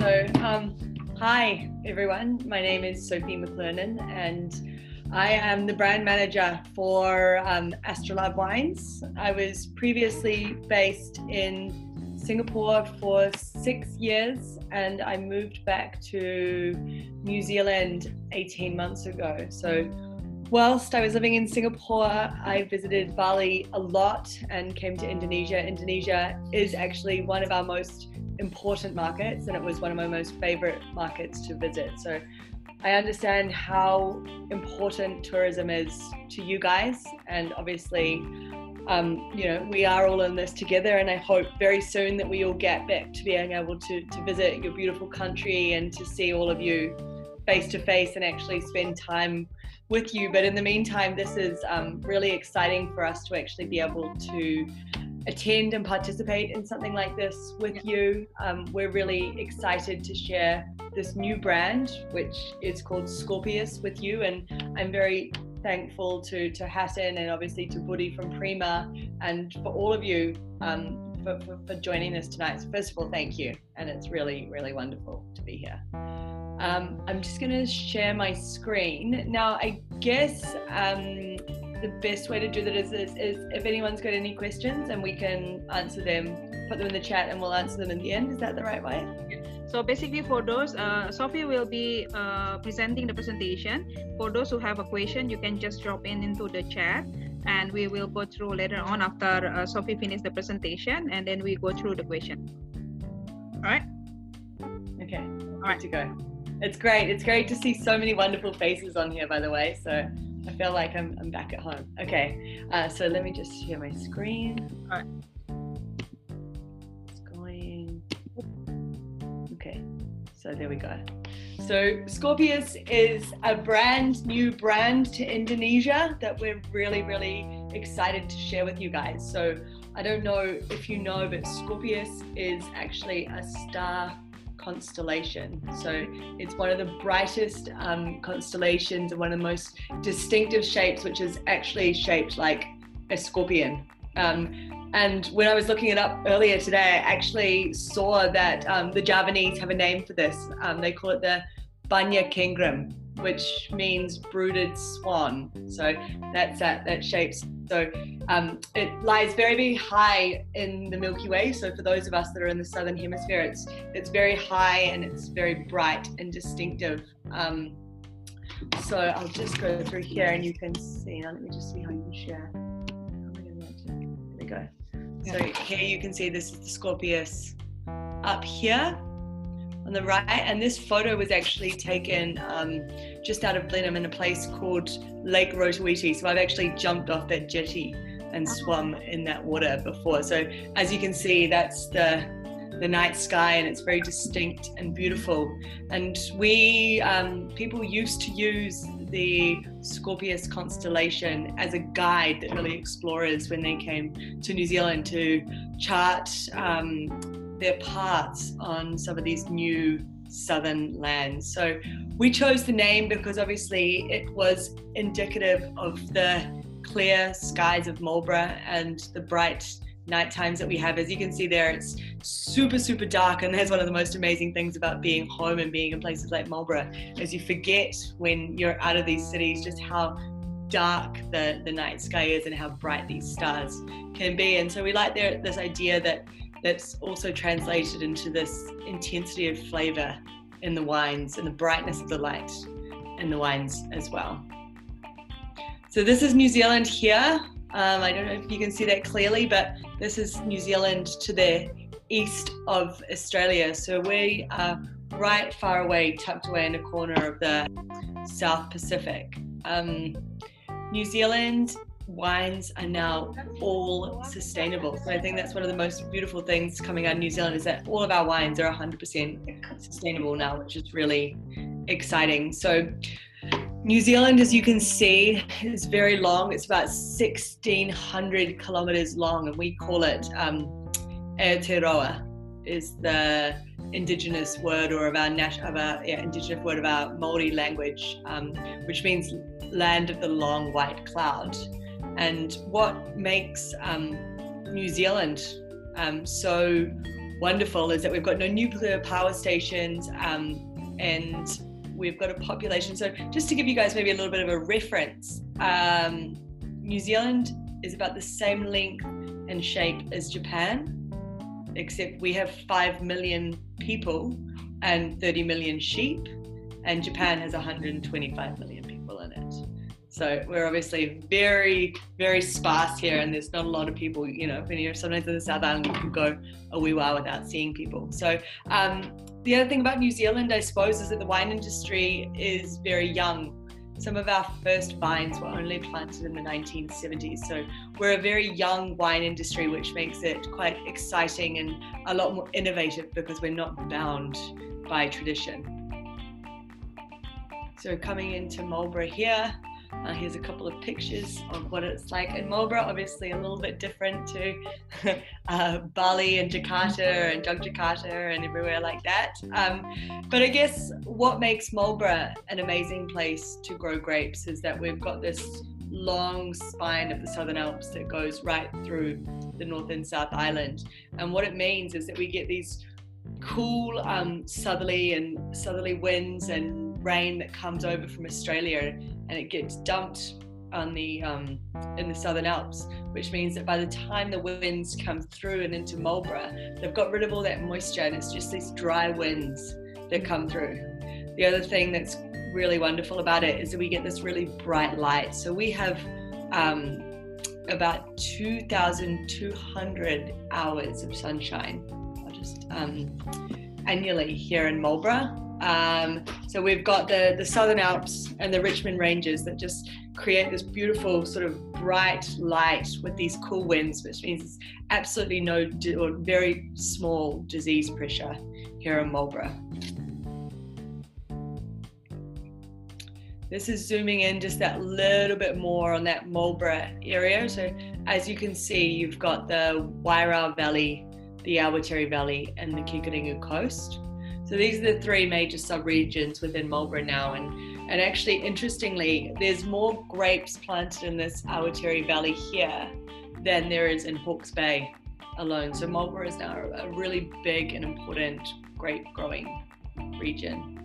So, um, hi everyone. My name is Sophie McClernon, and I am the brand manager for um, Astrolabe Wines. I was previously based in Singapore for six years, and I moved back to New Zealand 18 months ago. So, whilst I was living in Singapore, I visited Bali a lot and came to Indonesia. Indonesia is actually one of our most important markets, and it was one of my most favorite markets to visit. So I understand how important tourism is to you guys, and obviously, um, you know, we are all in this together. And I hope very soon that we all get back to being able to to visit your beautiful country and to see all of you face to face and actually spend time with you. But in the meantime, this is um, really exciting for us to actually be able to attend and participate in something like this with you. Um, we're really excited to share this new brand, which is called Scorpius, with you. And I'm very thankful to, to Hatton and obviously to Buddy from Prima and for all of you um, for, for, for, joining us tonight. So first of all, thank you. And it's really, really wonderful to be here. Um, I'm just going to share my screen. Now, I guess um, the best way to do that is, is, is, if anyone's got any questions and we can answer them, put them in the chat and we'll answer them in the end. Is that the right way? So basically for those, uh, Sophie will be uh, presenting the presentation. For those who have a question, you can just drop in into the chat and we will go through later on after uh, Sophie finishes the presentation and then we go through the question. All right? Okay, all right to go. It's great. It's great to see so many wonderful faces on here, by the way. So I feel like I'm, I'm back at home. Okay, uh, so let me just share my screen. All right. It's going. Okay, so there we go. So Scorpius is a brand new brand to Indonesia that we're really, really excited to share with you guys. So I don't know if you know, but Scorpius is actually a star constellation. So it's one of the brightest um, constellations and one of the most distinctive shapes, which is actually shaped like a scorpion. Um, and when I was looking it up earlier today, I actually saw that um, the Javanese have a name for this. Um, they call it the Banyak Angrem, which means brooded swan. So that's that, that shapes so um, it lies very, very high in the Milky Way. So for those of us that are in the southern hemisphere, it's it's very high and it's very bright and distinctive. Um, so I'll just go through here and you can see. Now let me just see how you can share. There we go. So here you can see this is the Scorpius up here on the right. And this photo was actually taken um, just out of Blenheim in a place called Lake Rotoiti. So I've actually jumped off that jetty and swum in that water before. So as you can see, that's the the night sky and it's very distinct and beautiful. And we um, people used to use the Scorpius constellation as a guide that really explorers when they came to New Zealand to chart um, their paths on some of these new southern lands. So we chose the name because obviously it was indicative of the clear skies of Marlborough and the bright night times that we have. As you can see there, it's super, super dark. And that's one of the most amazing things about being home and being in places like Marlborough, is you forget when you're out of these cities just how dark the, the night sky is and how bright these stars can be. And so we like there, this idea that that's also translated into this intensity of flavor in the wines and the brightness of the light in the wines as well. So this is New Zealand here. Um, I don't know if you can see that clearly, but this is New Zealand to the east of Australia. So we are right far away, tucked away in a corner of the South Pacific. Um, New Zealand wines are now all sustainable. So I think that's one of the most beautiful things coming out of New Zealand is that all of our wines are 100% sustainable now, which is really exciting. So New Zealand, as you can see, is very long. It's about 1,600 kilometers long, and we call it um, Aotearoa, is the indigenous word or of our, nat- of our yeah, indigenous word of our Maori language, um, which means land of the long white cloud. And what makes um, New Zealand um, so wonderful is that we've got no nuclear power stations um, and we've got a population. So, just to give you guys maybe a little bit of a reference, um, New Zealand is about the same length and shape as Japan, except we have 5 million people and 30 million sheep, and Japan has 125 million. So we're obviously very, very sparse here, and there's not a lot of people. You know, when you're sometimes in the South Island, you can go a wee while without seeing people. So um, the other thing about New Zealand, I suppose, is that the wine industry is very young. Some of our first vines were only planted in the 1970s. So we're a very young wine industry, which makes it quite exciting and a lot more innovative because we're not bound by tradition. So coming into Marlborough here, uh, here's a couple of pictures of what it's like in Marlborough. Obviously, a little bit different to uh, Bali and Jakarta and Yogyakarta and everywhere like that. Um, but I guess what makes Marlborough an amazing place to grow grapes is that we've got this long spine of the Southern Alps that goes right through the North and South Island. And what it means is that we get these cool um, southerly and southerly winds and rain that comes over from Australia and it gets dumped on the um, in the Southern Alps, which means that by the time the winds come through and into Marlborough, they've got rid of all that moisture and it's just these dry winds that come through. The other thing that's really wonderful about it is that we get this really bright light. So we have um, about 2,200 hours of sunshine, just um, annually here in Marlborough. Um, so we've got the, the Southern Alps and the Richmond Ranges that just create this beautiful sort of bright light with these cool winds, which means absolutely no or very small disease pressure here in Marlborough. This is zooming in just that little bit more on that Marlborough area. So as you can see, you've got the Wairau Valley, the Awatere Valley, and the Kekerengu Coast. So these are the three major subregions within Marlborough now. And, and actually, interestingly, there's more grapes planted in this Awatere Valley here than there is in Hawke's Bay alone. So Marlborough is now a really big and important grape growing region.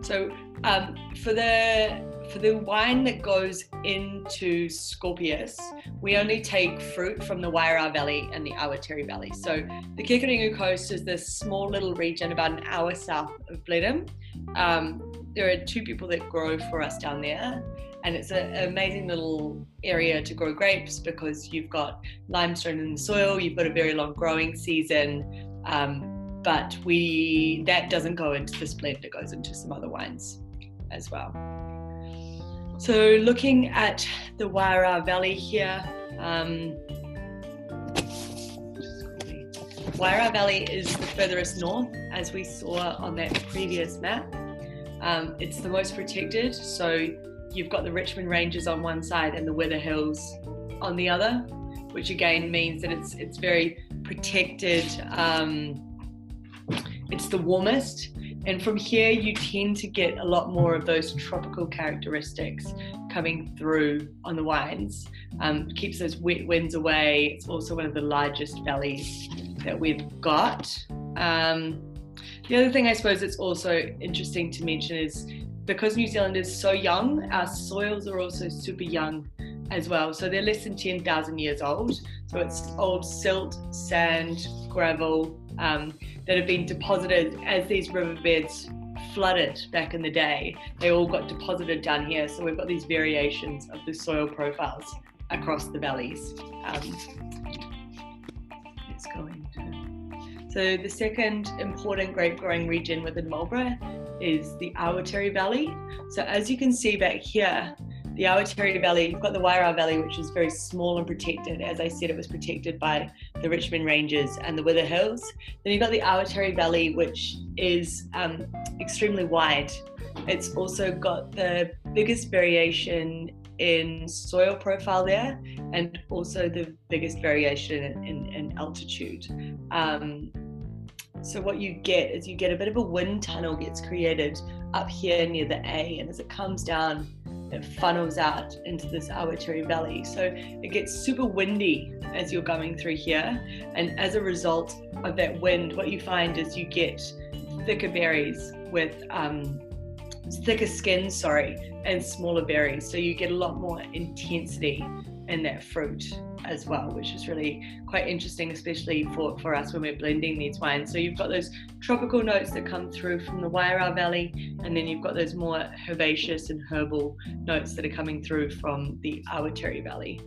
So um, for the for the wine that goes into Scorpius, we only take fruit from the Wairau Valley and the Awatere Valley. So the Kekerengu Coast is this small little region about an hour south of Blenheim. Um, there are two people that grow for us down there, and it's an amazing little area to grow grapes because you've got limestone in the soil, you've got a very long growing season. Um, but we that doesn't go into this blend; it goes into some other wines as well. So looking at the Wairau Valley here, um, Wairau Valley is the furthest north, as we saw on that previous map. Um, it's the most protected, so you've got the Richmond Ranges on one side and the Wither Hills on the other, which again means that it's it's very protected. Um, it's the warmest, and from here, you tend to get a lot more of those tropical characteristics coming through on the wines. Um, keeps those wet winds away. It's also one of the largest valleys that we've got. Um, the other thing I suppose that's also interesting to mention is because New Zealand is so young, our soils are also super young as well. So they're less than 10,000 years old. So it's old silt, sand, gravel, um, that have been deposited as these riverbeds flooded back in the day. They all got deposited down here. So we've got these variations of the soil profiles across the valleys. Um. So the second important grape growing region within Marlborough is the Awatere Valley. So as you can see back here, the Awatere Valley, you've got the Wairau Valley, which is very small and protected. As I said, it was protected by the Richmond Ranges and the Wither Hills. Then you've got the Awatere Valley, which is um, extremely wide. It's also got the biggest variation in soil profile there and also the biggest variation in, in, in altitude. Um, so what you get is you get a bit of a wind tunnel gets created up here near the A, and as it comes down that funnels out into this Awatere Valley. So it gets super windy as you're going through here. And as a result of that wind, what you find is you get thicker berries with um, thicker skin, sorry, and smaller berries. So you get a lot more intensity in that fruit as well, which is really quite interesting, especially for, for us when we're blending these wines. So you've got those tropical notes that come through from the Wairau Valley, and then you've got those more herbaceous and herbal notes that are coming through from the Awatere Valley.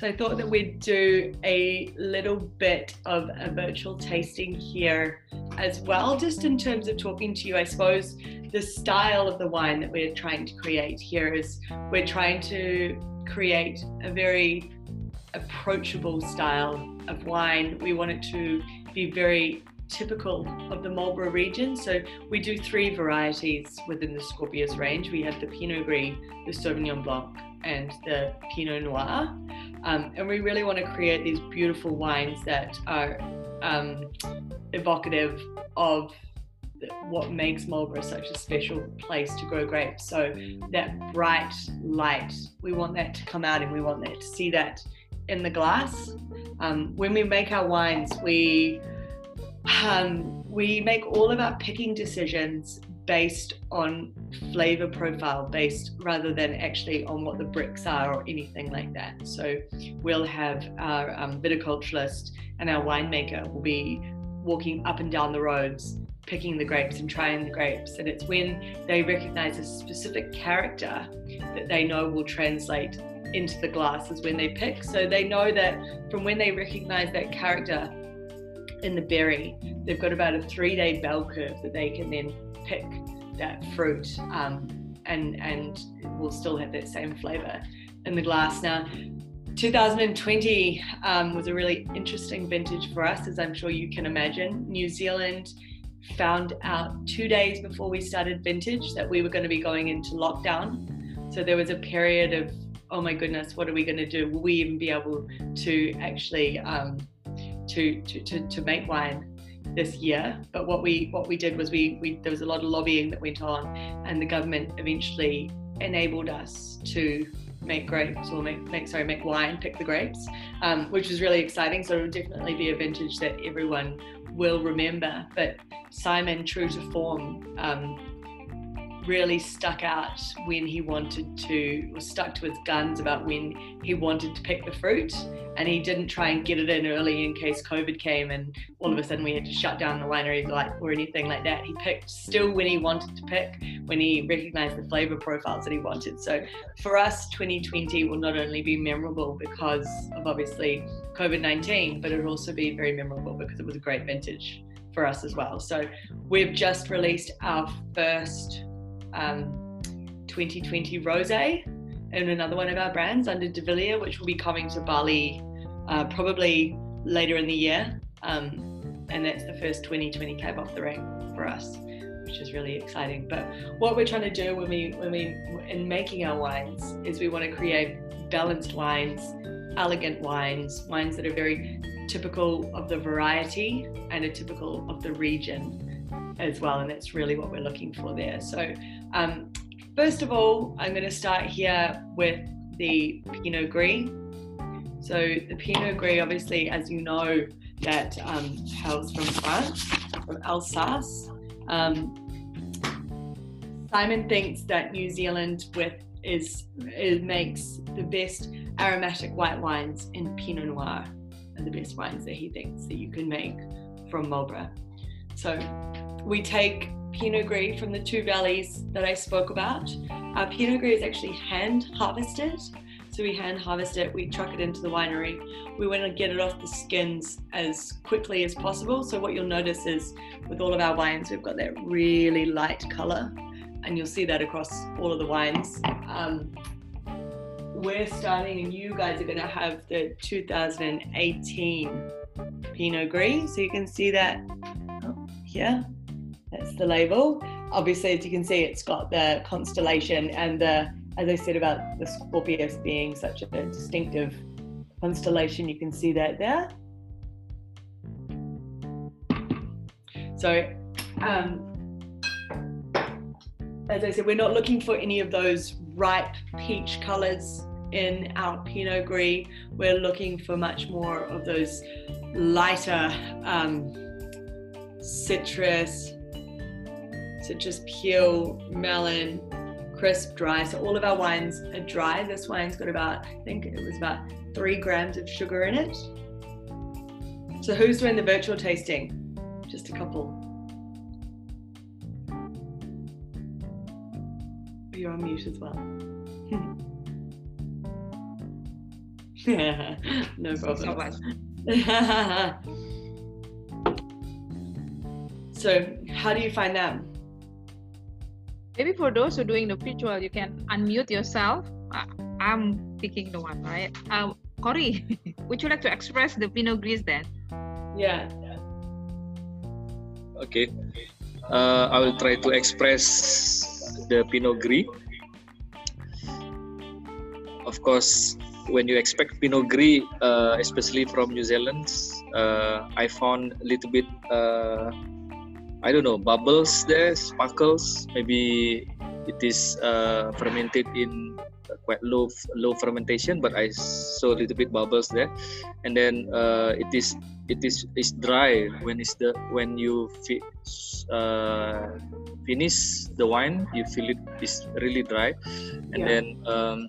So I thought that we'd do a little bit of a virtual tasting here as well, just in terms of talking to you. I suppose the style of the wine that we're trying to create here is we're trying to create a very approachable style of wine. We want it to be very typical of the Marlborough region. So we do three varieties within the Scorpius range. We have the Pinot Gris, the Sauvignon Blanc, and the Pinot Noir. Um, and we really want to create these beautiful wines that are um, evocative of what makes Marlborough such a special place to grow grapes. So that bright light, we want that to come out and we want that to see that in the glass. Um, when we make our wines, we um, we make all of our picking decisions based on flavor profile based rather than actually on what the brix are or anything like that. So we'll have our um, viticulturalist and our winemaker will be walking up and down the roads picking the grapes and trying the grapes. And it's when they recognize a specific character that they know will translate into the glass is when they pick. So they know that from when they recognize that character in the berry they've got about a three day bell curve that they can then pick that fruit um, and and will still have that same flavor in the glass. Now, 2020 um, was a really interesting vintage for us, as I'm sure you can imagine. New Zealand found out two days before we started vintage that we were going to be going into lockdown. So there was a period of, oh my goodness, what are we going to do? Will we even be able to actually um, to, to, to, to make wine? This year. But what we what we did was we, we there was a lot of lobbying that went on, and the government eventually enabled us to make grapes or make, make sorry make wine, pick the grapes, um, which was really exciting. So it would definitely be a vintage that everyone will remember. But Simon, true to form, um, really stuck out when he wanted to, was stuck to his guns about when he wanted to pick the fruit. And he didn't try and get it in early in case COVID came and all of a sudden we had to shut down the winery like, or anything like that. He picked still when he wanted to pick, when he recognized the flavor profiles that he wanted. So for us, 2020 will not only be memorable because of obviously COVID 19, but it'll also be very memorable because it was a great vintage for us as well. So we've just released our first um, 2020 Rosé in another one of our brands under De which will be coming to Bali uh, probably later in the year. Um, and that's the first 2020 cab off the rank for us, which is really exciting. But what we're trying to do when we when we in making our wines is we want to create balanced wines, elegant wines, wines that are very typical of the variety and are typical of the region as well. And that's really what we're looking for there. So, um, first of all, I'm going to start here with the Pinot Gris. So, the Pinot Gris, obviously, as you know, that um, hails from France, from Alsace. Um, Simon thinks that New Zealand with is it makes the best aromatic white wines in Pinot Noir and the best wines that he thinks that you can make from Marlborough. So we take Pinot Gris from the two valleys that I spoke about. Our Pinot Gris is actually hand harvested. So we hand harvest it, we truck it into the winery. We want to get it off the skins as quickly as possible. So what you'll notice is with all of our wines, we've got that really light color, and you'll see that across all of the wines. Um, we're starting, and you guys are going to have the 2018 Pinot Gris. So you can see that here. That's the label. Obviously, as you can see, it's got the constellation and the, as I said about the Scorpius being such a distinctive constellation, you can see that there. So, um, as I said, we're not looking for any of those ripe peach colors in our Pinot Gris. We're looking for much more of those lighter um, citrus, citrus peel, melon, crisp, dry. So all of our wines are dry. This wine's got about, I think it was about three grams of sugar in it. So who's doing the virtual tasting? Just a couple. You're on mute as well. yeah, no problem. so, how do you find them? Maybe for those who are doing the virtual, you can unmute yourself. Uh, I'm picking the one, right? Um, Corey, would you like to express the Pinot Gris then? Yeah. Okay. Uh, I will try to express the Pinot Gris. Of course, when you expect Pinot Gris, uh, especially from New Zealand, uh, I found a little bit, uh, I don't know, bubbles there, sparkles. Maybe it is uh, fermented in quite low low fermentation, but I saw a little bit bubbles there, and then uh, it is it is is dry when it's the when you fi- uh, finish the wine, you feel it is really dry, and yeah. then. Um,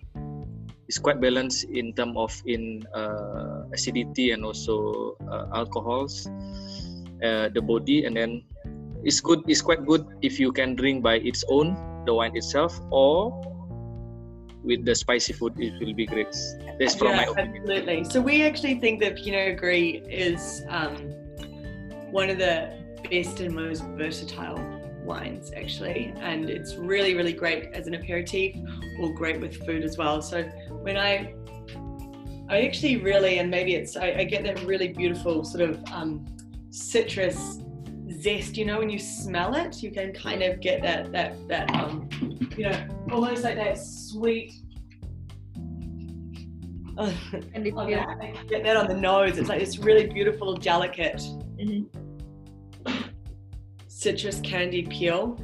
it's quite balanced in terms of in uh, acidity and also uh, alcohols uh, the body and then it's good it's quite good if you can drink by its own the wine itself or with the spicy food it will be great. That's from yeah, my opinion. absolutely. So we actually think that pinot gris is um, one of the best and most versatile wines actually. And it's really really great as an aperitif or great with food as well. So when i i actually really and maybe it's i, I get that really beautiful sort of um, citrus zest you know when you smell it you can kind of get that that that um you know almost like that sweet and you get that on the nose. It's like this really beautiful delicate mm-hmm. citrus candy peel.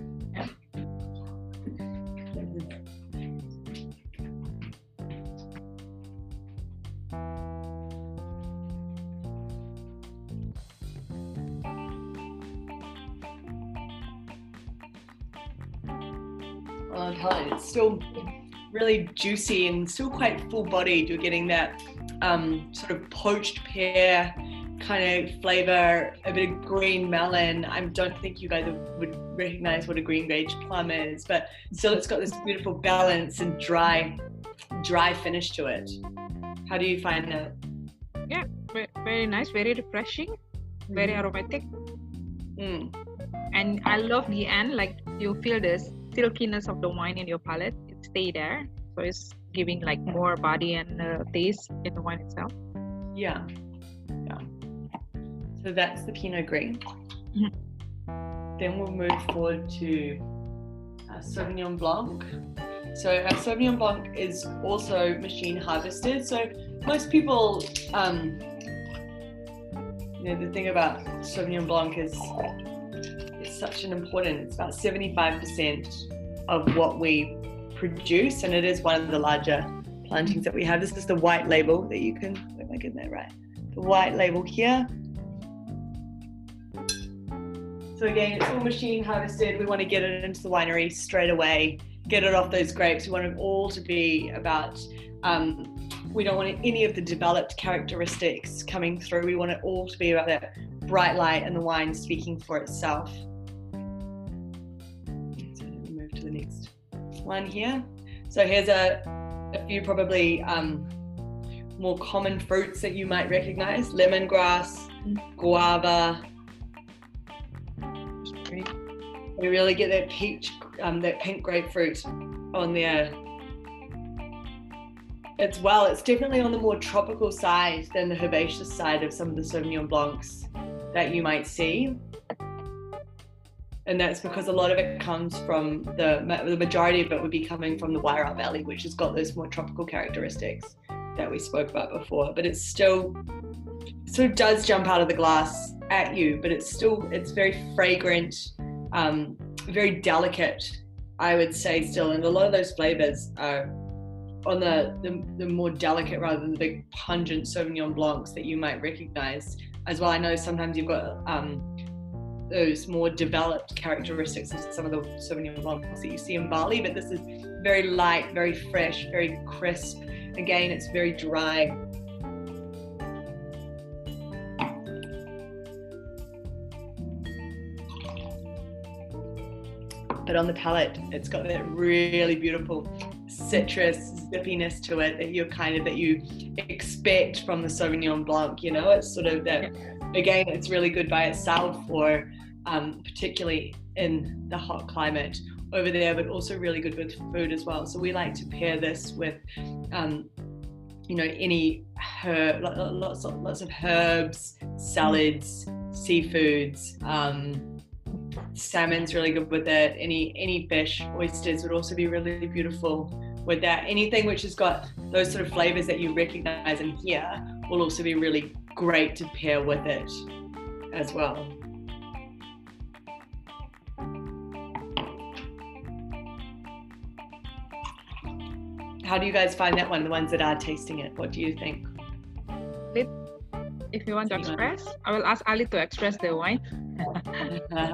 Really juicy and still quite full bodied. You're getting that um, sort of poached pear kind of flavor, a bit of green melon. I don't think you guys would recognize what a greengage plum is, but still it's got this beautiful balance and dry, dry finish to it. How do you find that? Yeah, very nice, very refreshing, very mm. aromatic. Mm. And I love the end, like you feel this silkiness of the wine in your palate. Stay there, so it's giving like more body and uh, taste in the wine itself. Yeah, yeah. So that's the Pinot Gris. Mm-hmm. Then we'll move forward to our Sauvignon Blanc. So our Sauvignon Blanc is also machine harvested. So most people, um, you know, the thing about Sauvignon Blanc is it's such an important. It's about seventy-five percent of what we produce, and it is one of the larger plantings that we have. This is the white label that you can. Am I getting that right? The white label here so again, it's all machine harvested. We want to get it into the winery straight away, get it off those grapes. We want it all to be about. Um, we don't want any of the developed characteristics coming through. We want it all to be about that bright light and the wine speaking for itself. One here. So here's a, a few probably um, more common fruits that you might recognize: lemongrass, guava, we really get that peach, um, that pink grapefruit on there. It's well, it's definitely on the more tropical side than the herbaceous side of some of the Sauvignon Blancs that you might see. And that's because a lot of it comes from the, the majority of it would be coming from the Wairau Valley, which has got those more tropical characteristics that we spoke about before. But it's still sort of does jump out of the glass at you, but it's still it's very fragrant um, very delicate I would say still, and a lot of those flavors are on the, the, the more delicate rather than the big pungent Sauvignon Blancs that you might recognize as well. I know sometimes you've got um, those more developed characteristics of some of the Sauvignon Blancs that you see in Bali, but this is very light, very fresh, very crisp. Again, it's very dry. But on the palate, it's got that really beautiful citrus zippiness to it that you're kind of that you expect from the Sauvignon Blanc. You know, it's sort of that. Again, it's really good by itself, or um, particularly in the hot climate over there, but also really good with food as well. So we like to pair this with, um, you know, any herb, lots of lots of herbs, salads, seafoods. Um, salmon's really good with it. Any any fish, oysters would also be really beautiful with that. Anything which has got those sort of flavors that you recognize in here will also be really great to pair with it as well. How do you guys find that one? The ones that are tasting it, what do you think? If you want to express, I will ask Ali to express the wine.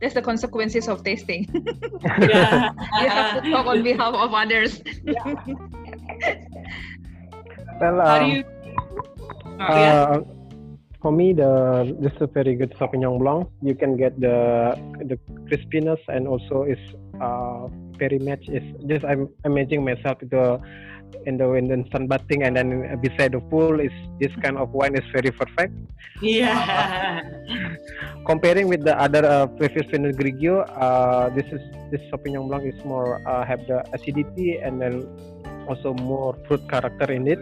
That's the consequences of tasting. yeah. you have to talk on behalf of others. well, um, How do um, you? Uh, for me, the this is a very good Sauvignon Blanc. You can get the the crispiness and also is uh, very much is just I'm imagining myself the in the in the sunbathing and then beside the pool is this kind of wine is very perfect. Yeah. comparing with the other uh, previous Pinot Grigio, uh, this is this Sauvignon Blanc is more uh, have the acidity and then also more fruit character in it.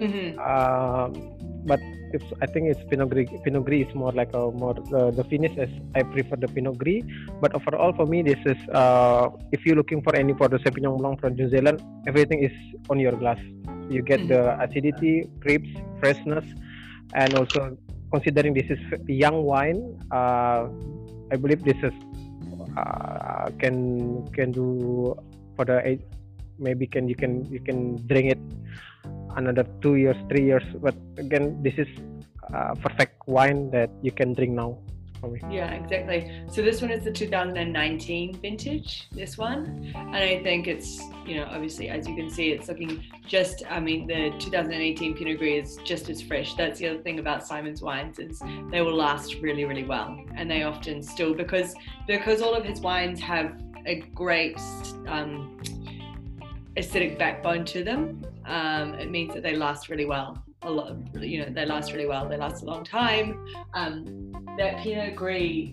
Mm-hmm. Um, but it's I think it's Pinot Gris. Pinot Gris is more like a more uh, the finish is I prefer the Pinot Gris. But overall for me this is uh, if you're looking for any for the Sauvignon Blanc from New Zealand, everything is on your glass. You get the acidity, crisp, freshness, and also considering this is young wine, uh, I believe this is uh, can can do for the age maybe can you can you can drink it another two years, three years. But again, this is a perfect wine that you can drink now. Yeah, exactly. So this one is the 2019 vintage. This one, and I think it's you know obviously as you can see, it's looking just. I mean, the 2018 Pinot Gris is just as fresh. That's the other thing about Simon's wines is they will last really, really well, and they often still because because all of his wines have a great um, acidic backbone to them um, it means that they last really well. A lot, of, you know, they last really well. They last a long time. Um, that Pinot Gris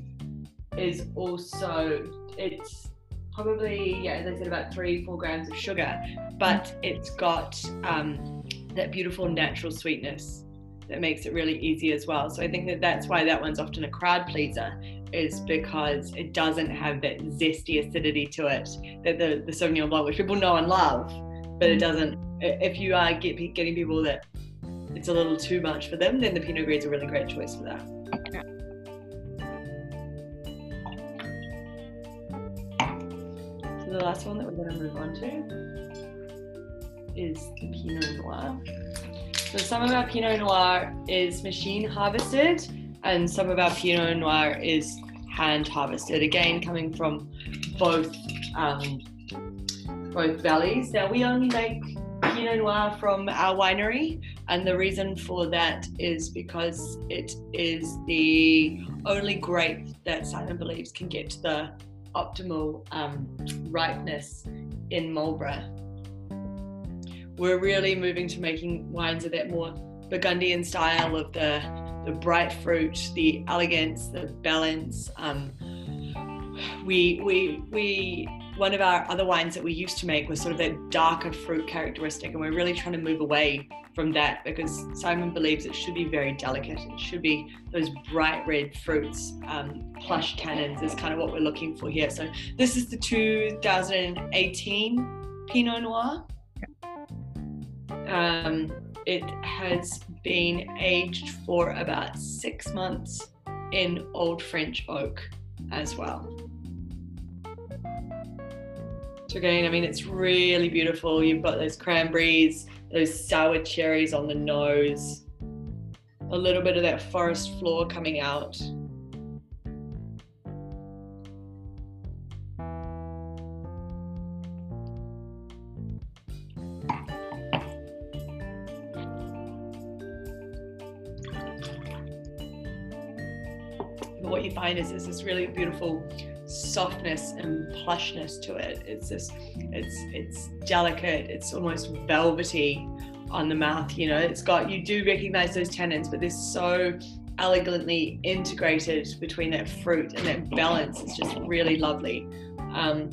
is also it's probably yeah, as I said, about three four grams of sugar, but it's got um, that beautiful natural sweetness that makes it really easy as well. So I think that that's why that one's often a crowd pleaser, is because it doesn't have that zesty acidity to it that the the Sauvignon Blanc, which people know and love, but it mm. doesn't if you are get, getting people that it's a little too much for them, then the Pinot Gris is a really great choice for that. So the last one that we're going to move on to is the Pinot Noir. So some of our Pinot Noir is machine harvested, and some of our Pinot Noir is hand harvested. Again, coming from both um, both valleys. Now we only make Pinot Noir from our winery, and the reason for that is because it is the only grape that Simon believes can get to the optimal um, ripeness in Marlborough. We're really moving to making wines of that more Burgundian style of the the bright fruit, the elegance, the balance. Um, we we we one of our other wines that we used to make was sort of that darker fruit characteristic, and we're really trying to move away from that because Simon believes it should be very delicate. It should be those bright red fruits, um, plush tannins is kind of what we're looking for here. So this is the 2018 Pinot Noir. Um, it has been aged for about six months in old French oak as well. So again, I mean, it's really beautiful. You've got those cranberries, those sour cherries on the nose, a little bit of that forest floor coming out. Find is there's this really beautiful softness and plushness to it. It's this, it's it's delicate. It's almost velvety on the mouth. You know, it's got you do recognize those tannins, but they're so elegantly integrated between that fruit and that balance. It's just really lovely. Um,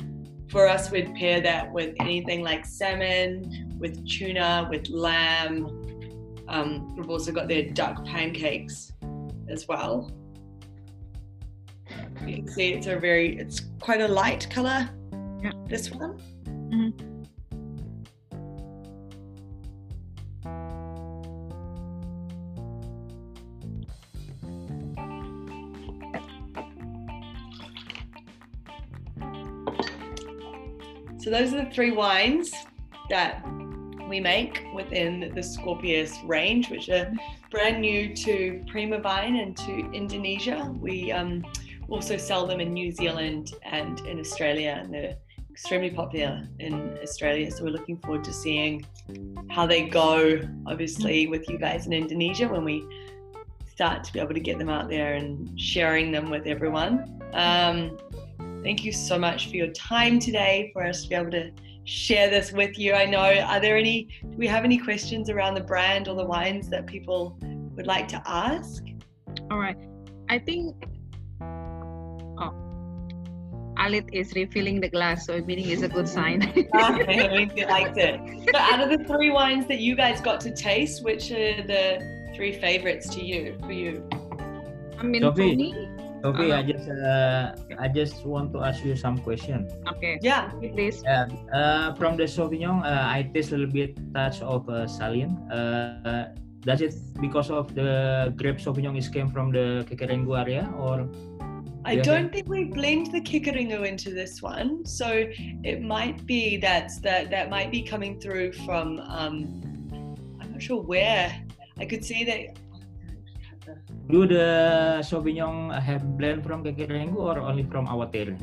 for us, we'd pair that with anything like salmon, with tuna, with lamb. Um, we've also got their duck pancakes as well. You can see it's a very, it's quite a light color. Yeah. This one. Mhm. So those are the three wines that we make within the Scorpius range, which are brand new to Prima Vine and to Indonesia. We um, also sell them in New Zealand and in Australia, and they're extremely popular in Australia. So we're looking forward to seeing how they go, obviously, with you guys in Indonesia when we start to be able to get them out there and sharing them with everyone. Um, thank you so much for your time today for us to be able to share this with you. I know, are there any, do we have any questions around the brand or the wines that people would like to ask? All right. I think Alit is refilling the glass, so meaning is a good sign. okay, I mean, you liked it. So out of the three wines that you guys got to taste, which are the three favorites to you, for you? I mean, for Sophie. me, Okay, I Uh, just uh, I just want to ask you some question. okay, Yeah. please. Uh, uh, from the Sauvignon, uh, I taste a little bit touch of uh, saline. Uh, does it because of the grape Sauvignon is came from the Kekerengu area or? I Yeah. don't think we blend the Kekerengu into this one, so it might be that that that might be coming through from. Um, I'm not sure where. I could see that. Do the Sauvignon have blend from Kekerengu or only from Awatere?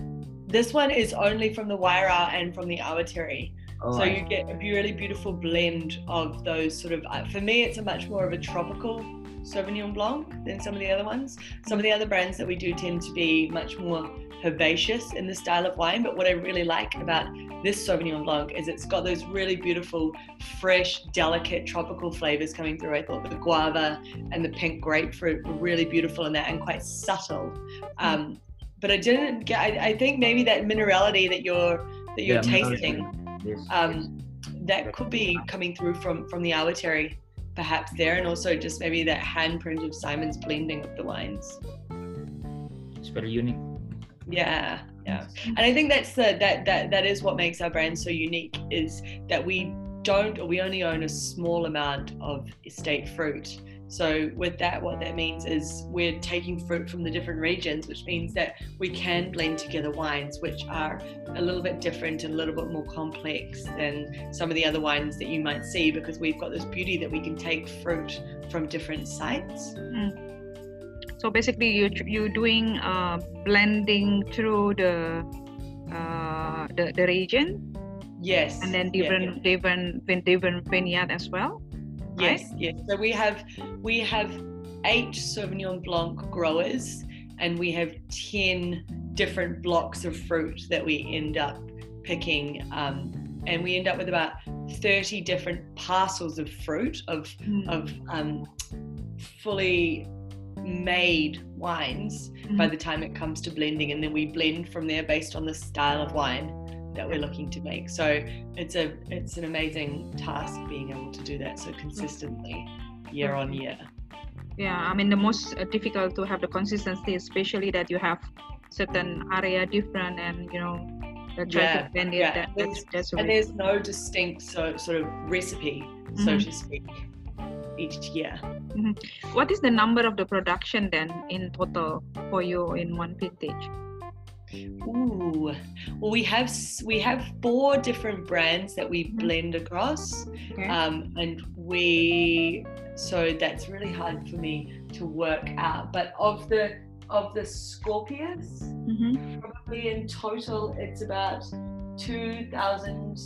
This one is only from the Wairau and from the Awatere. Oh, so you get a really beautiful blend of those sort of. uh, For me, it's a much more of a tropical Sauvignon Blanc than some of the other ones. Some of the other brands that we do tend to be much more herbaceous in the style of wine. But what I really like about this Sauvignon Blanc is it's got those really beautiful, fresh, delicate tropical flavors coming through. I thought the guava and the pink grapefruit were really beautiful in that and quite subtle. Um, but I didn't get. I, I think maybe that minerality that you're that you're Yeah, tasting Yes. um, that could be coming through from from the Awatere perhaps there and also just maybe that handprint of Simon's blending of the wines. It's very unique. yeah yeah. And I think that's the that that that is what makes our brand so unique is that we don't or we only own a small amount of estate fruit so with that what that means is we're taking fruit from the different regions which means that we can blend together wines which are a little bit different and a little bit more complex than some of the other wines that you might see because we've got this beauty that we can take fruit from different sites. So basically, you you're doing uh, blending through the uh, the the region? Yes. And then yeah, different different different vineyard as well. Yes, yes. So we have we have eight Sauvignon Blanc growers, and we have ten different blocks of fruit that we end up picking, um, and we end up with about thirty different parcels of fruit of of um, fully made wines by the time it comes to blending, and then we blend from there based on the style of wine that we're looking to make. So it's a it's an amazing task being able to do that so consistently year on year. Yeah, I mean the most difficult to have the consistency, especially that you have certain area different and you know Yeah, to blend it. yeah. That, that's that's And there's no distinct so sort of recipe, so Mhm. to speak, each year. What is the number of the production then in total for you in one vintage? Ooh, well, we have we have four different brands that we Mhm. blend across, Okay. um, and we so that's really hard for me to work out. But of the of the Scorpius, Mhm. probably in total it's about two thousand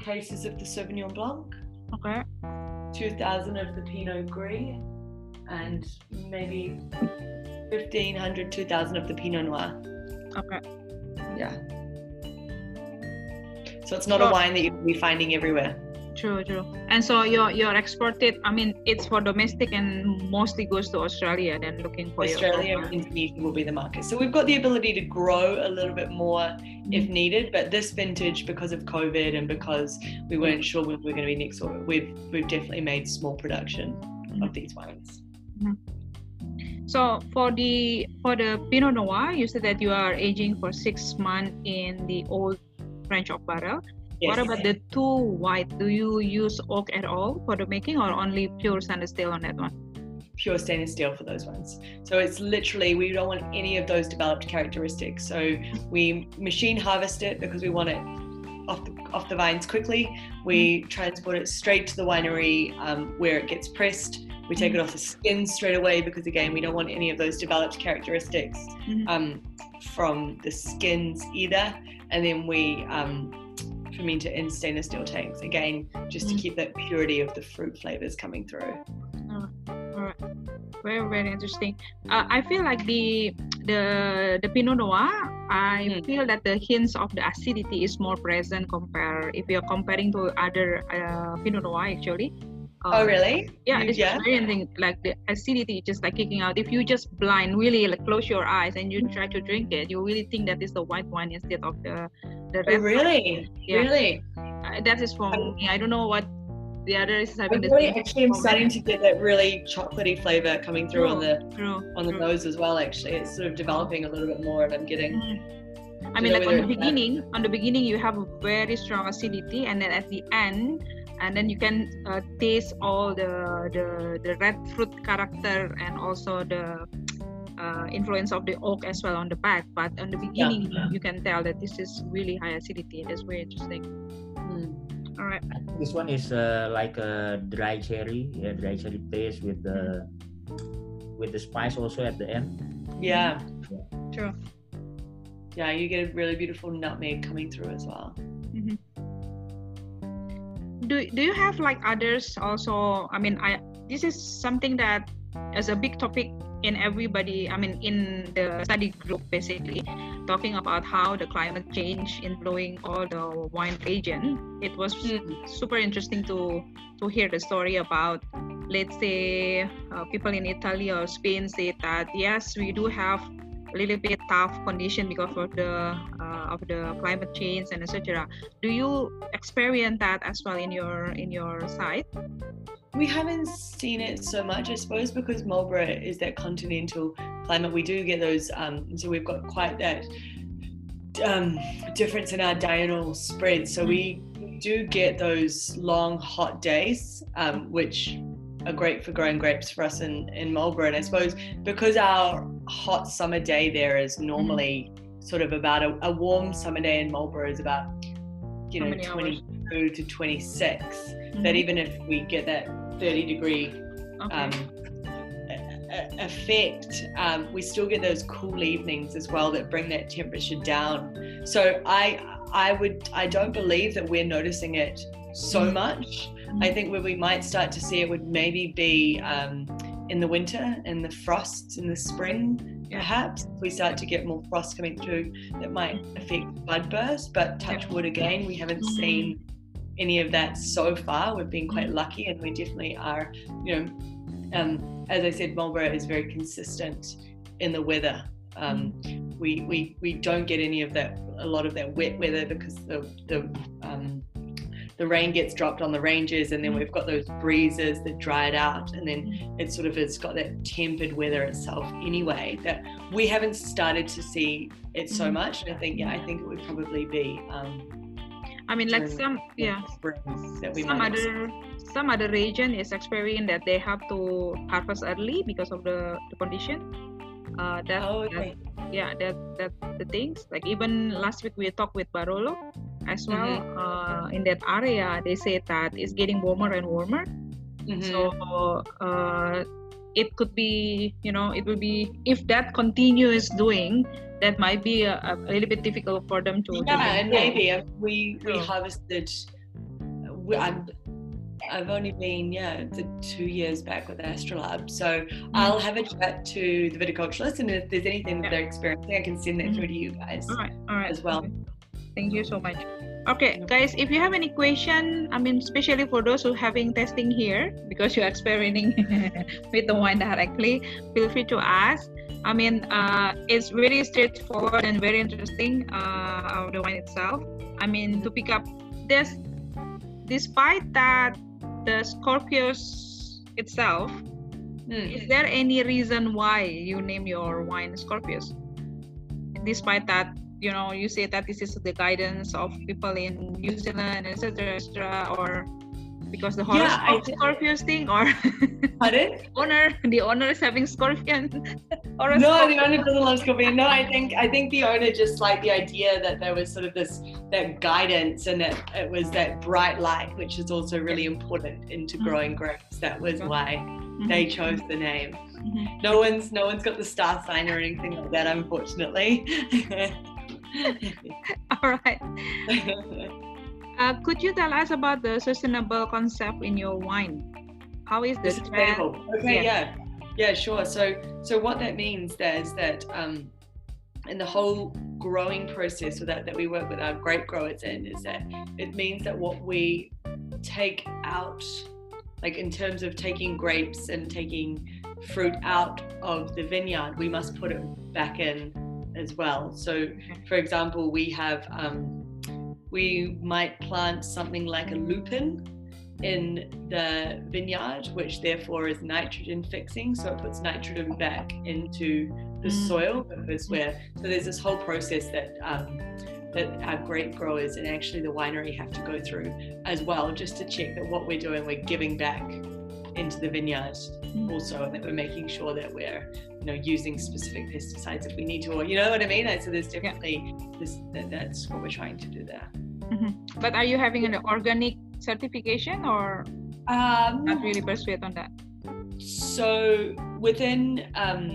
cases of the Sauvignon Blanc, Okay. two thousand of the Pinot Gris, and maybe 1500 2000 of the Pinot Noir. Okay. Yeah. So it's not Sure. a wine that you'll be finding everywhere. True, true. And so you're you're exported. I mean, it's for domestic and mostly goes to Australia. Then looking for Australia and Indonesia will be the market. So we've got the ability to grow a little bit more if mm-hmm. needed, but this vintage, because of COVID and because we mm-hmm. weren't sure when we were going to be next door, we've we've definitely made small production of mm-hmm. these wines. So for the for the Pinot Noir, you said that you are aging for six months in the old French oak barrel. What about the two white? Do you use oak at all for the making, or only pure stainless steel on that one? pure stainless steel for those ones. So it's literally we don't want any of those developed characteristics. So we machine harvest it because we want it off the, off the vines quickly. We transport it straight to the winery um, where it gets pressed. We take it off the skin straight away because again we don't want any of those developed characteristics Mhm. um, from the skins either. And then we um, ferment it in stainless steel tanks again just to Mm. keep that purity of the fruit flavors coming through. Alright. Very very interesting. Uh, I feel like the the the Pinot Noir. I Hmm. feel that the hints of the acidity is more present compare if you're comparing to other uh, Pinot Noir actually. Oh Um, really? Yeah, it's very interesting. Like the acidity just like kicking out. If you just blind, really like close your eyes and you try to drink it, you really think that it's the white wine instead of the the Oh, red. wine. really? Yeah. Really? Uh, that is for I'm- me. I don't know what the other is having the really same. actually am starting to get that really chocolatey flavor coming through on the True. on the true. nose as well. Actually, it's sort of developing a little bit more, and I'm getting. Mm. I mean, like on the beginning, on the beginning, you have a very strong acidity, and then at the end, and then you can uh, taste all the, the the red fruit character and also the uh, influence of the oak as well on the back. But on the beginning, you can tell that this is really high acidity. That's very interesting. Mm. All right. This one is uh, like a dry cherry, yeah, dry cherry taste with the with the spice also at the end. Yeah. Sure. Yeah, you get a really beautiful nutmeg coming through as well. Do do you have like others also i mean i this is something that is a big topic in everybody i mean in the study group basically talking about how the climate change influencing all the wine region it was Mm. super interesting to to hear the story about let's say uh, people in italy or spain say that yes we do have a little bit tough condition because of the uh, of the climate change and etc do you experience that as well in your in your site We haven't seen it so much, I suppose, because Marlborough is that continental climate. We do get those, um, so we've got quite that um, difference in our diurnal spread. So we do get those long, hot days, um, which are great for growing grapes for us in, in Marlborough. And I suppose because our hot summer day there is normally sort of about a, a warm summer day in Marlborough is about, you know, many hours? 22 to 26 that Mhm. even if we get that 30 degree okay. um, effect, um, we still get those cool evenings as well that bring that temperature down. So I I would I don't believe that we're noticing it so Mhm. much. I think where we might start to see it would maybe be um, in the winter and the frosts in the spring, Yeah. perhaps. If we start to get more frost coming through, that might affect bud burst. But touch wood again, we haven't Mhm. seen any of that so far. We've been quite lucky, and we definitely are. You know, um, as I said, Marlborough is very consistent in the weather. Um, we, we we don't get any of that a lot of that wet weather because the the um, the rain gets dropped on the ranges and then we've got those breezes that dry it out and then it sort of has got that tempered weather itself anyway that we haven't started to see it so Mhm. much. And I think yeah I think it would probably be um, i mean like some yeah. that some other some other region is experiencing that they have to harvest early because of the, the condition. Uh, that, oh that okay. yeah that that the things. Like even last week we talked with Barolo as well Mm-hmm. uh, in that area they say that it's getting warmer and warmer Mhm. so uh, it could be you know it will be if that continues doing that might be a, a little bit difficult for them to yeah, and maybe if we we Sure. harvested. we- I'm, I've only been yeah two years back with Astrolabe, so I'll have a chat to the viticulturalists, and if there's anything that they're experiencing, I can send that through to you guys all right all right as well. Thank you so much okay guys if you have any question i mean especially for those who having testing here because you're experimenting with the wine directly feel free to ask i mean uh, it's really straightforward and very interesting uh, of the wine itself i mean to pick up this despite that the scorpius itself Hmm. is there any reason why you name your wine Scorpius? Despite that, you know, you say that this is the guidance of people in New Zealand, etc., etc., or because the Yeah, horoscope thi- Scorpius thing, or Pardon? owner, the owner is having Scorpion. No, horoscope? the owner doesn't love Scorpion. No, I think I think the owner just liked the idea that there was sort of this that guidance and that it was that bright light, which is also really important into Mhm. growing grapes. That was why Mhm, they chose the name. mhm. No one's no one's got the star sign or anything like that, unfortunately. All right. Uh, could you tell us about the sustainable concept in your wine? How is the This is. Okay, Yeah. yeah. yeah, sure. So, so what that means there is that um, in the whole growing process that that we work with our grape growers in is that it means that what we take out, like in terms of taking grapes and taking fruit out of the vineyard, we must put it back in as well. So, for example, we have um, we might plant something like a lupin in the vineyard, which therefore is nitrogen fixing. So it puts nitrogen back into the Mm. soil because we're so there's this whole process that um, that our grape growers and actually the winery have to go through as well, just to check that what we're doing we're giving back into the vineyard Mm. also, and that we're making sure that we're you know using specific pesticides if we need to, or you know what I mean. So there's definitely this that, that's what we're trying to do there. But are you having an organic certification or Um, not really persuade on that? So within um,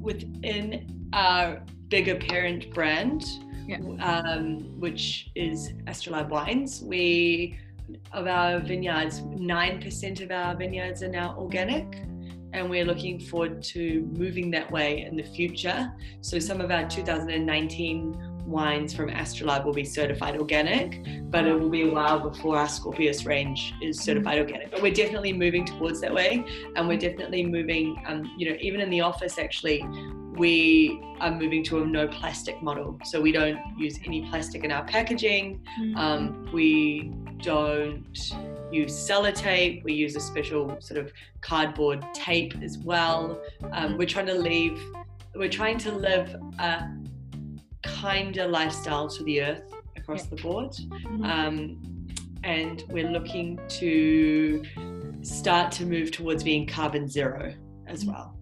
within our bigger parent brand, Yeah. um, which is Astrolabe Wines, we of our vineyards, nine percent of our vineyards are now organic. And we're looking forward to moving that way in the future. So, some of our 2019 wines from Astrolabe will be certified organic, but it will be a while before our Scorpius range is certified organic. But we're definitely moving towards that way, and we're definitely moving. Um, you know, even in the office, actually, we are moving to a no plastic model. So we don't use any plastic in our packaging. Um, we don't use sellotape. We use a special sort of cardboard tape as well. Um, we're trying to leave. We're trying to live a kinder lifestyle to the earth across the board, Mhm. um, and we're looking to start to move towards being carbon zero as well.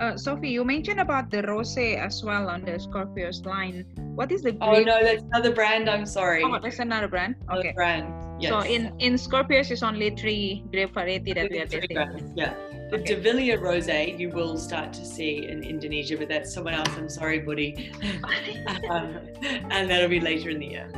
Uh, Sophie, you mentioned about the rosé as well on the Scorpius line. What is the Oh no, that's another brand. I'm sorry. Oh, that's another brand. Another Okay. brand. Yes. So in in Scorpius is only three grape variety that we are testing. Yeah. The Okay. De Rosé you will start to see in Indonesia, but that's someone else. I'm sorry, buddy. um, and that'll be later in the year.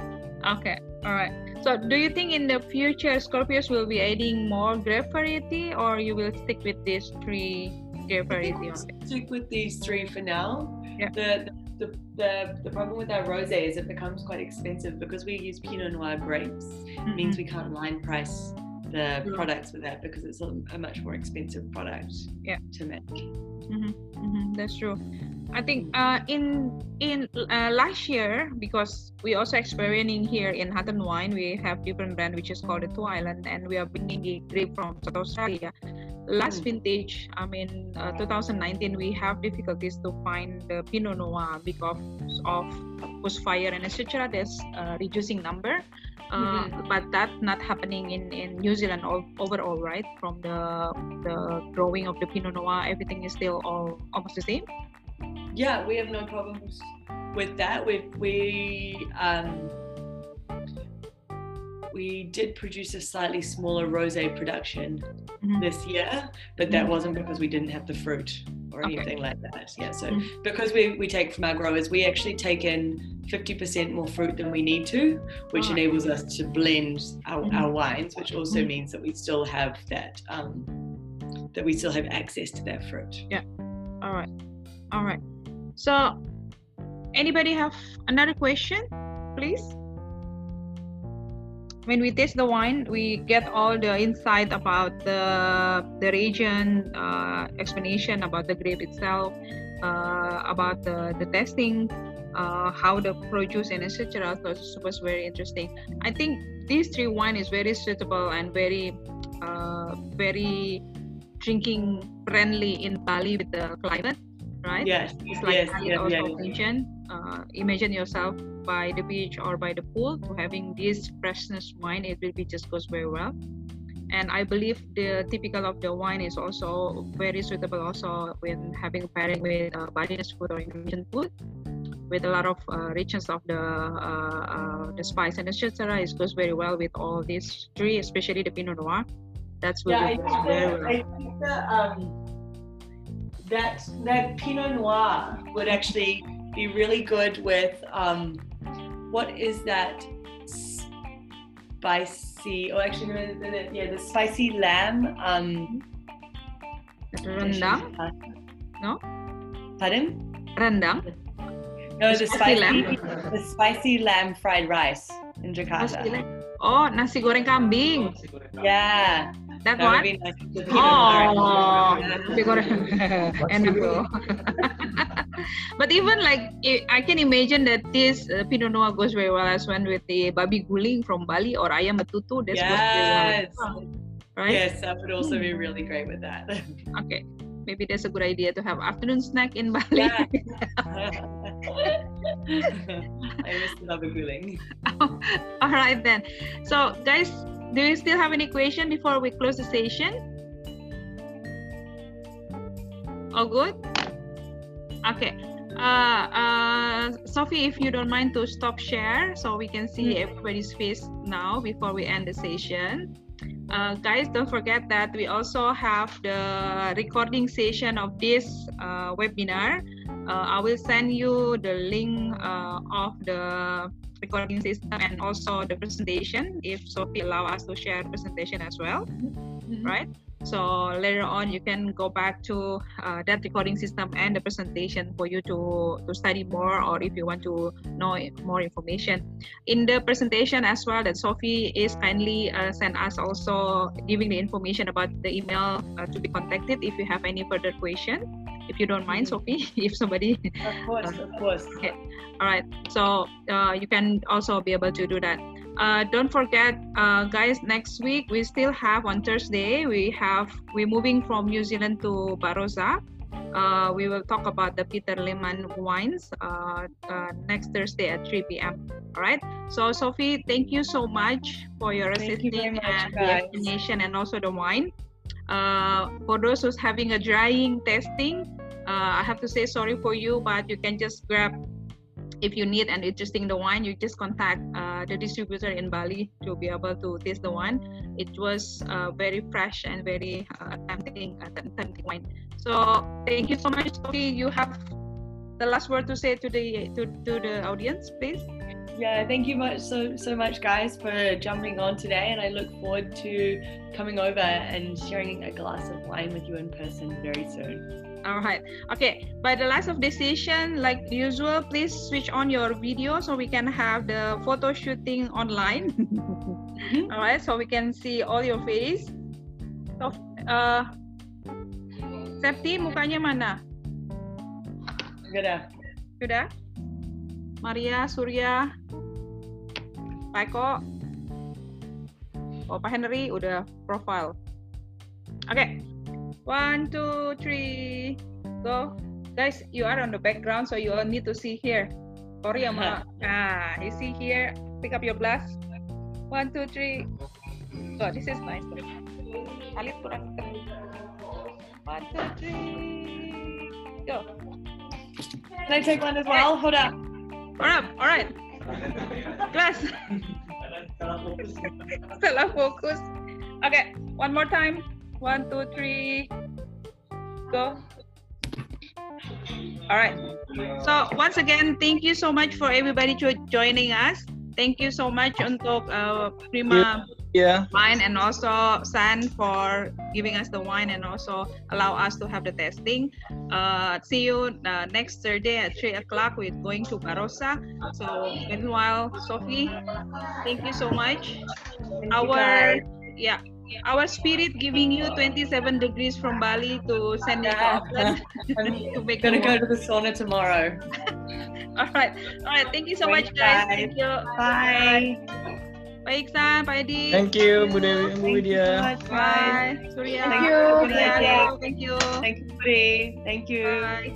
Okay, all right. So, do you think in the future Scorpius will be adding more grape variety, or you will stick with these three grape I think variety stick with these three for now. Yeah. The, the, the, the problem with our rosé is it becomes quite expensive because we use Pinot Noir grapes. It means we can't line price the Yeah. products with that because it's a, a much more expensive product Yeah. to make. hmm that's true. I think uh, in in uh, last year because we also experiencing here in Hatten Wine we have different brand which is called the Two Island and we are bringing the grape from South Australia. Last Mm. vintage, I mean, uh, 2019, we have difficulties to find the Pinot Noir because of bushfire and etc. There's uh, reducing number, Mhm. but that's not happening in, in New Zealand all, overall, right? From the the growing of the Pinot Noir, everything is still all almost the same. Yeah, we have no problems with that. We we um, we did produce a slightly smaller rosé production Mhm. this year, but that Mhm. wasn't because we didn't have the fruit or Okay. anything like that. Yeah, so Mhm. because we, we take from our growers, we actually take in 50% more fruit than we need to, which Ah. enables us to blend our, Mhm. our wines, which also Mhm. means that we still have that um, that we still have access to that fruit. Yeah. All right, all right. So, anybody have another question, please? When we taste the wine, we get all the insight about the the region, uh, explanation about the grape itself, uh, about the the testing, uh, how the produce and etc. So it was very interesting. I think these three wine is very suitable and very, uh, very drinking friendly in Bali with the climate, right? Yes, It's like yes, Khalid yeah, also yeah. mentioned. Uh, imagine yourself by the beach or by the pool to having this freshness wine. It will be just goes very well. And I believe the typical of the wine is also very suitable also when having pairing with uh, Balinese food or Indonesian food with a lot of uh, richness of the uh, uh, the spice and etc. It goes very well with all these three, especially the Pinot Noir. That's Yeah, I really think, very well. I think that, um, that that Pinot Noir would actually be really good with um, what is that spicy? Oh, actually, no, yeah, the spicy lamb. Um, Rendang, No? Pardon? rendang, No, the Spicy spicy, lamb. the spicy lamb fried rice in Jakarta. Oh, nasi goreng kambing. Yeah, That that would one? be nice. Pinot Noir. Oh. Enak loh. but even like I- can imagine that this uh, Pinot Noir goes very well as one with the babi guling from Bali or ayam betutu. This goes very Yes. well, right? Yes, that would also be really great with that. Okay, maybe that's a good idea to have afternoon snack in Bali. Yeah. I miss the love guling. All right then. So guys, do you still have any question before we close the session? All good? Okay. Uh, uh, Sophie, if you don't mind to stop share so we can see everybody's face now before we end the session. Uh, guys, don't forget that we also have the recording session of this uh, webinar. Uh, I will send you the link uh, of the recording system and also the presentation if Sophie allow us to share presentation as well, right? So later on, you can go back to uh, that recording system and the presentation for you to, to study more or if you want to know more information. In the presentation as well that Sophie is kindly uh, send us also giving the information about the email uh, to be contacted if you have any further question. If you don't mind, Sophie, if somebody Of course, of course. Okay. all right so uh, you can also be able to do that uh, don't forget uh, guys next week we still have on thursday we have we're moving from new zealand to barossa. Uh, we will talk about the peter lehmann wines uh, uh, next thursday at 3 p.m all right so sophie thank you so much for your Thank you very assisting much, and the explanation and also the wine. Uh, for those who's having a drying testing uh, i have to say sorry for you but you can just grab if you need and interesting the wine you just contact uh, the distributor in bali to be able to taste the wine it was uh, very fresh and very uh, tempting uh, tempting wine so thank you so much Sophie. you have the last word to say to the to, to the audience please Yeah, thank you much so so much guys for jumping on today and I look forward to coming over and sharing a glass of wine with you in person very soon. All right okay by the last of the session like usual please switch on your video so we can have the photo shooting online. All right so we can see all your face. So uh Septi mukanya mana? Uh, sudah. Maria Surya Pak Eko oh Pak Henry udah profile. Oke One, two, three, go. Guys, you are on the background, so you all need to see here. Sorry, ama. Ah, you see here. Pick up your glass. One, two, three. Oh, this is nice. Alit kurang. One, two, three. Go. Can I take one as well? Hold up. All right, all right. Glass. Salah fokus. Okay, one more time. One, two, three. Go. All right. So once again, thank you so much for everybody to joining us. Thank you so much untuk uh, Prima Yeah. wine and also San for giving us the wine and also allow us to have the testing. Uh, see you uh, next Thursday at 3 o'clock. We're going to Barossa. So meanwhile, Sophie, thank you so much. Thank Our guys. yeah, our spirit giving you 27 degrees from Bali to send you to to make gonna go to the sauna tomorrow. all right, all right. Thank you so Bye. much, guys. Thank you. Bye. Bye. Pak Iksan, Pak Edi. Thank you, Bu Dewi, Bu Widya. Bye. Surya. Thank you. Thank you. Thank you, Pri. Thank you. Bye.